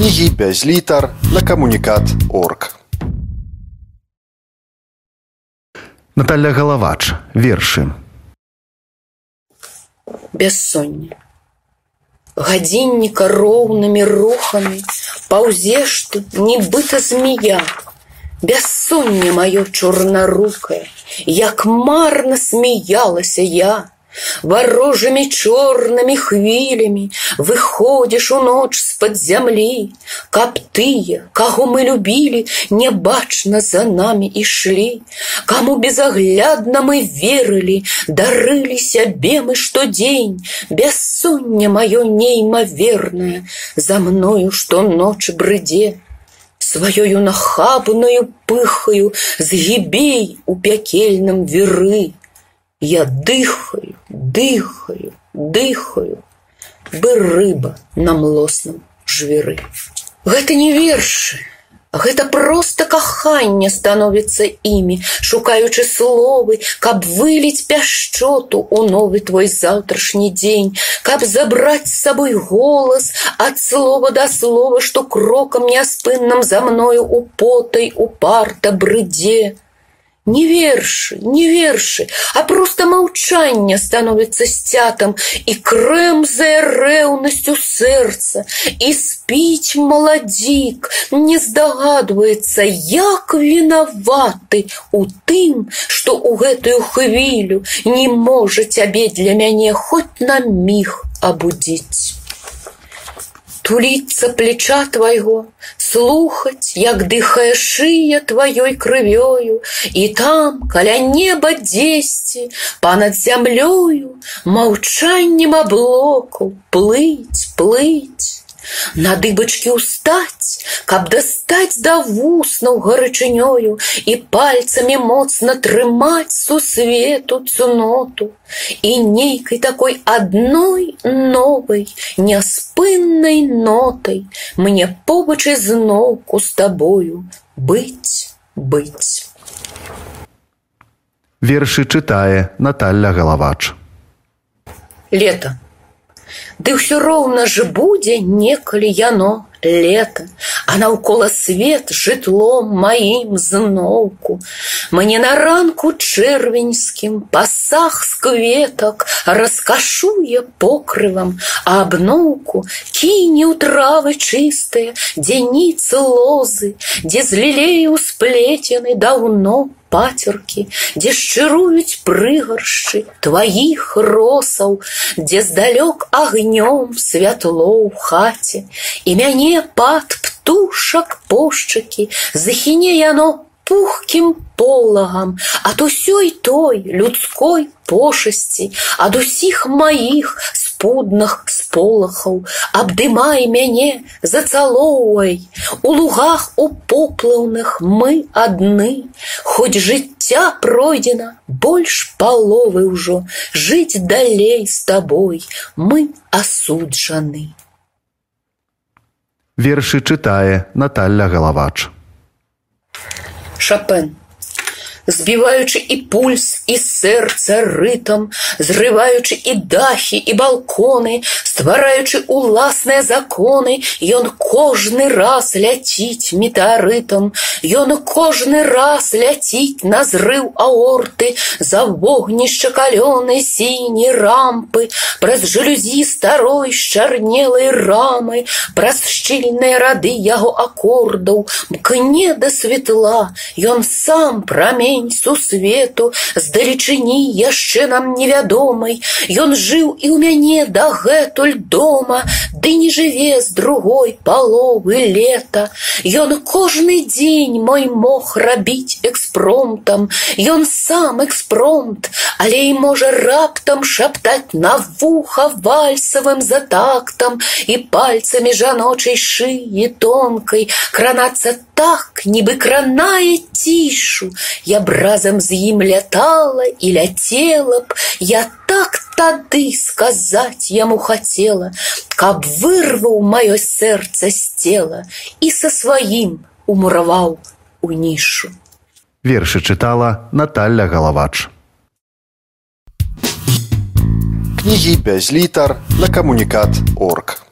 кнігі без літар на камунікат орг. Наталя Галавач, вершы. Бяссонне. Гадзінніка роўнымі рухамі паўзеш ты, нібыта змея. Бяссонне маё чорнарукае, як марна смяялася я. Ворожими черными хвилями Выходишь у ночь з-пад зямлі, Каб тыя, каго мы любілі, Нябачна за намі ішлі, Каму безаглядна мы верылі, Дарылі сябе мы штодзень, Бяссонне маё неймавернае, За мною штоноч брыдзе. Сваёю нахабною пыхаю Згібей у пякельным веры, я дыхаю, дыхаю, дыхаю, бы рыба на млосным жвіры. Гэта не вершы, Гэта проста каханне становіцца імі, шукаючы словы, каб выліць пяшчоту у новы твой заўтрашні дзень, каб забраць з сабой голас ад слова да слова, што крокам няспынным за мною у потай у парта брыдзе. Не вершы, не вершы, а просто маўчанне становіцца сцятам і крэмзае рэўнасцю сэрца і спіць маладзік, не здагадваецца, як вінаваты у тым, што ў гэтую хвілю не можа цябе для мяне хоць на міг абудзіць тулиться плеча твоего, слухать, як дыхае шыя тваёй крывёю, і там, каля неба дзесьці, панад зямлёю, маўчаннем аблоку плыть, плыть. На дыбачкі ўстаць, каб дастаць да вуснаў гарачынёю і пальцамі моцна трымаць сусвету цуноту і нейкай такой адной новай няспыннай нотай мне побач ізноўку з табою быць быць. Вершы чытае Наталля Галавач. Лето. Ды ўсё роўна ж будзе некалі яно лета, а наўкола свет жытлом маім зноўку. Мне на ранку чэрвеньскім пасах з кветак раскашуе покрывам, а абноўку кіне ў травы чыстыя, дзе ніцы лозы, дзе з лілею сплетены даўно пацеркі, дзе шчыруюць прыгаршчы тваіх росаў, дзе здалёк агнём святло ў хаце, і мяне пад птушак пошчакі, захіне яно пухкім полагам, ад усёй той людской пошасці, ад усіх маіх спудных сполахаў, абдымай мяне, зацалоўвай, у лугах у поплаўных мы адны, Хоць жыцця пройдзена больш паловы ўжо, жыць далей з табой мы асуджаны. Вершы чытае Наталля Галавач. Chopin. збіваючы і пульс і сэрца рытам, зрываючы і дахі і балконы, ствараючы уласныя законы, ён кожны раз ляціць метеарытам, Ён кожны раз ляціць на зрыў аорты, за вогнішча калёны сіні рампы, праз жалюзі старой шчарнелай рамы, праз шчыльныя рады яго акордаў, мкне да светла, ён сам прамень дзень сусвету здалечыні яшчэ нам невядомай Ён жыў і ў мяне дагэтуль дома ды не жыве з другой паловы лета Ён кожны дзень мой мог рабіць экспромтам Ён сам экспромт але і можа раптам шаптаць на вуха вальсавым за тактам і пальцамі жаночай шыі тонкай кранацца так нібы кранае цішу я б разам з ім лятала і ляцела б, я так тады сказаць яму хацела, каб вырваў маё сэрца з цела і са сваім умураваў у нішу. Вершы чытала Наталля Галавач. Кнігі без літар на камунікат орг.